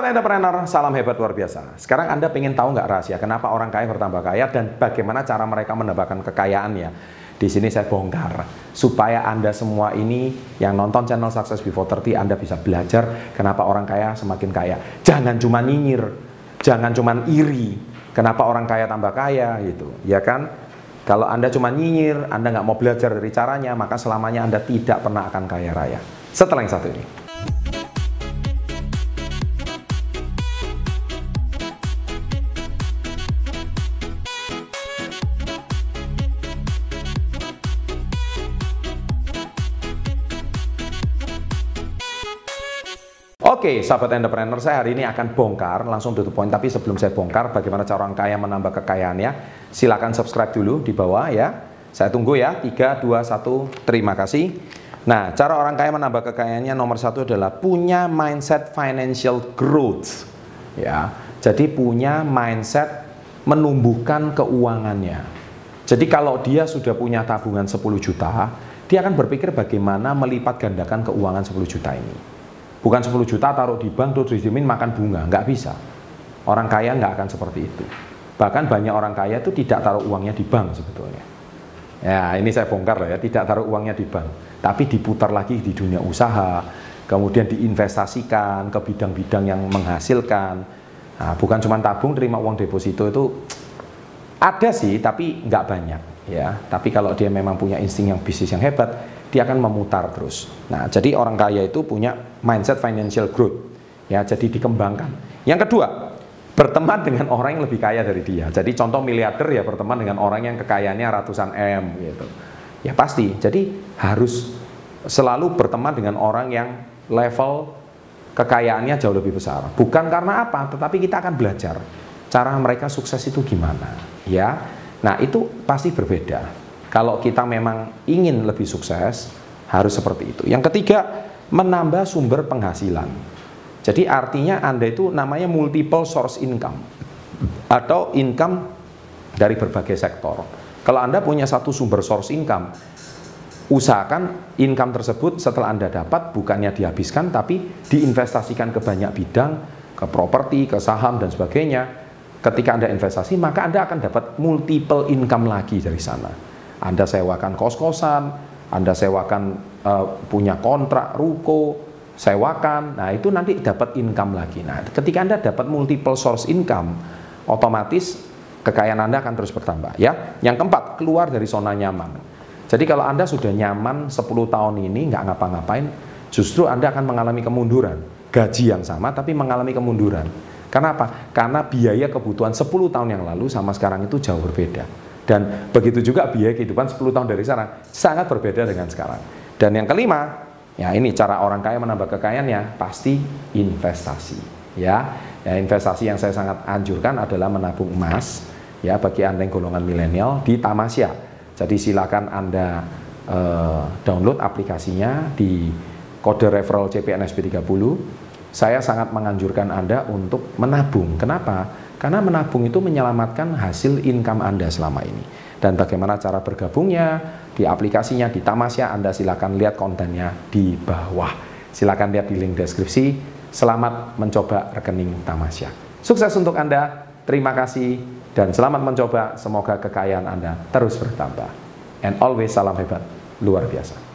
Sahabat entrepreneur, salam hebat luar biasa. Sekarang Anda pengen tahu nggak rahasia kenapa orang kaya bertambah kaya dan bagaimana cara mereka menambahkan kekayaannya? Di sini saya bongkar supaya Anda semua ini yang nonton channel Success Before 30 Anda bisa belajar kenapa orang kaya semakin kaya. Jangan cuma nyinyir, jangan cuma iri. Kenapa orang kaya tambah kaya gitu, ya kan? Kalau Anda cuma nyinyir, Anda nggak mau belajar dari caranya, maka selamanya Anda tidak pernah akan kaya raya. Setelah yang satu ini. Oke, sahabat entrepreneur, saya hari ini akan bongkar langsung to the point. Tapi sebelum saya bongkar bagaimana cara orang kaya menambah kekayaannya, silakan subscribe dulu di bawah ya. Saya tunggu ya. 3, 2, 1. Terima kasih. Nah, cara orang kaya menambah kekayaannya nomor satu adalah punya mindset financial growth. Ya, jadi punya mindset menumbuhkan keuangannya. Jadi kalau dia sudah punya tabungan 10 juta, dia akan berpikir bagaimana melipat gandakan keuangan 10 juta ini. Bukan 10 juta taruh di bank terus dijamin makan bunga, nggak bisa. Orang kaya nggak akan seperti itu. Bahkan banyak orang kaya itu tidak taruh uangnya di bank sebetulnya. Ya ini saya bongkar ya, tidak taruh uangnya di bank. Tapi diputar lagi di dunia usaha, kemudian diinvestasikan ke bidang-bidang yang menghasilkan. Nah, bukan cuma tabung terima uang deposito itu ada sih, tapi nggak banyak ya. Tapi kalau dia memang punya insting yang bisnis yang hebat, dia akan memutar terus. Nah, jadi orang kaya itu punya mindset financial growth. Ya, jadi dikembangkan. Yang kedua, berteman dengan orang yang lebih kaya dari dia. Jadi contoh miliarder ya berteman dengan orang yang kekayaannya ratusan M gitu. Ya pasti. Jadi harus selalu berteman dengan orang yang level kekayaannya jauh lebih besar. Bukan karena apa, tetapi kita akan belajar cara mereka sukses itu gimana, ya. Nah, itu pasti berbeda. Kalau kita memang ingin lebih sukses, harus seperti itu. Yang ketiga, menambah sumber penghasilan. Jadi artinya Anda itu namanya multiple source income atau income dari berbagai sektor. Kalau Anda punya satu sumber source income, usahakan income tersebut setelah Anda dapat bukannya dihabiskan tapi diinvestasikan ke banyak bidang, ke properti, ke saham dan sebagainya. Ketika Anda investasi, maka Anda akan dapat multiple income lagi dari sana. Anda sewakan kos-kosan, Anda sewakan uh, punya kontrak ruko, sewakan. Nah, itu nanti dapat income lagi. Nah, ketika Anda dapat multiple source income, otomatis kekayaan Anda akan terus bertambah, ya. Yang keempat, keluar dari zona nyaman. Jadi kalau Anda sudah nyaman 10 tahun ini nggak ngapa-ngapain, justru Anda akan mengalami kemunduran. Gaji yang sama tapi mengalami kemunduran. Kenapa? Karena biaya kebutuhan 10 tahun yang lalu sama sekarang itu jauh berbeda. Dan begitu juga biaya kehidupan 10 tahun dari sekarang sangat berbeda dengan sekarang. Dan yang kelima, ya ini cara orang kaya menambah kekayaannya pasti investasi. Ya, ya investasi yang saya sangat anjurkan adalah menabung emas. Ya, bagi anda yang golongan milenial di Tamasya. Jadi silakan anda uh, download aplikasinya di kode referral CPNSB 30. Saya sangat menganjurkan anda untuk menabung. Kenapa? Karena menabung itu menyelamatkan hasil income Anda selama ini. Dan bagaimana cara bergabungnya di aplikasinya di Tamasya Anda silakan lihat kontennya di bawah. Silakan lihat di link deskripsi. Selamat mencoba rekening Tamasya. Sukses untuk Anda. Terima kasih dan selamat mencoba. Semoga kekayaan Anda terus bertambah. And always salam hebat luar biasa.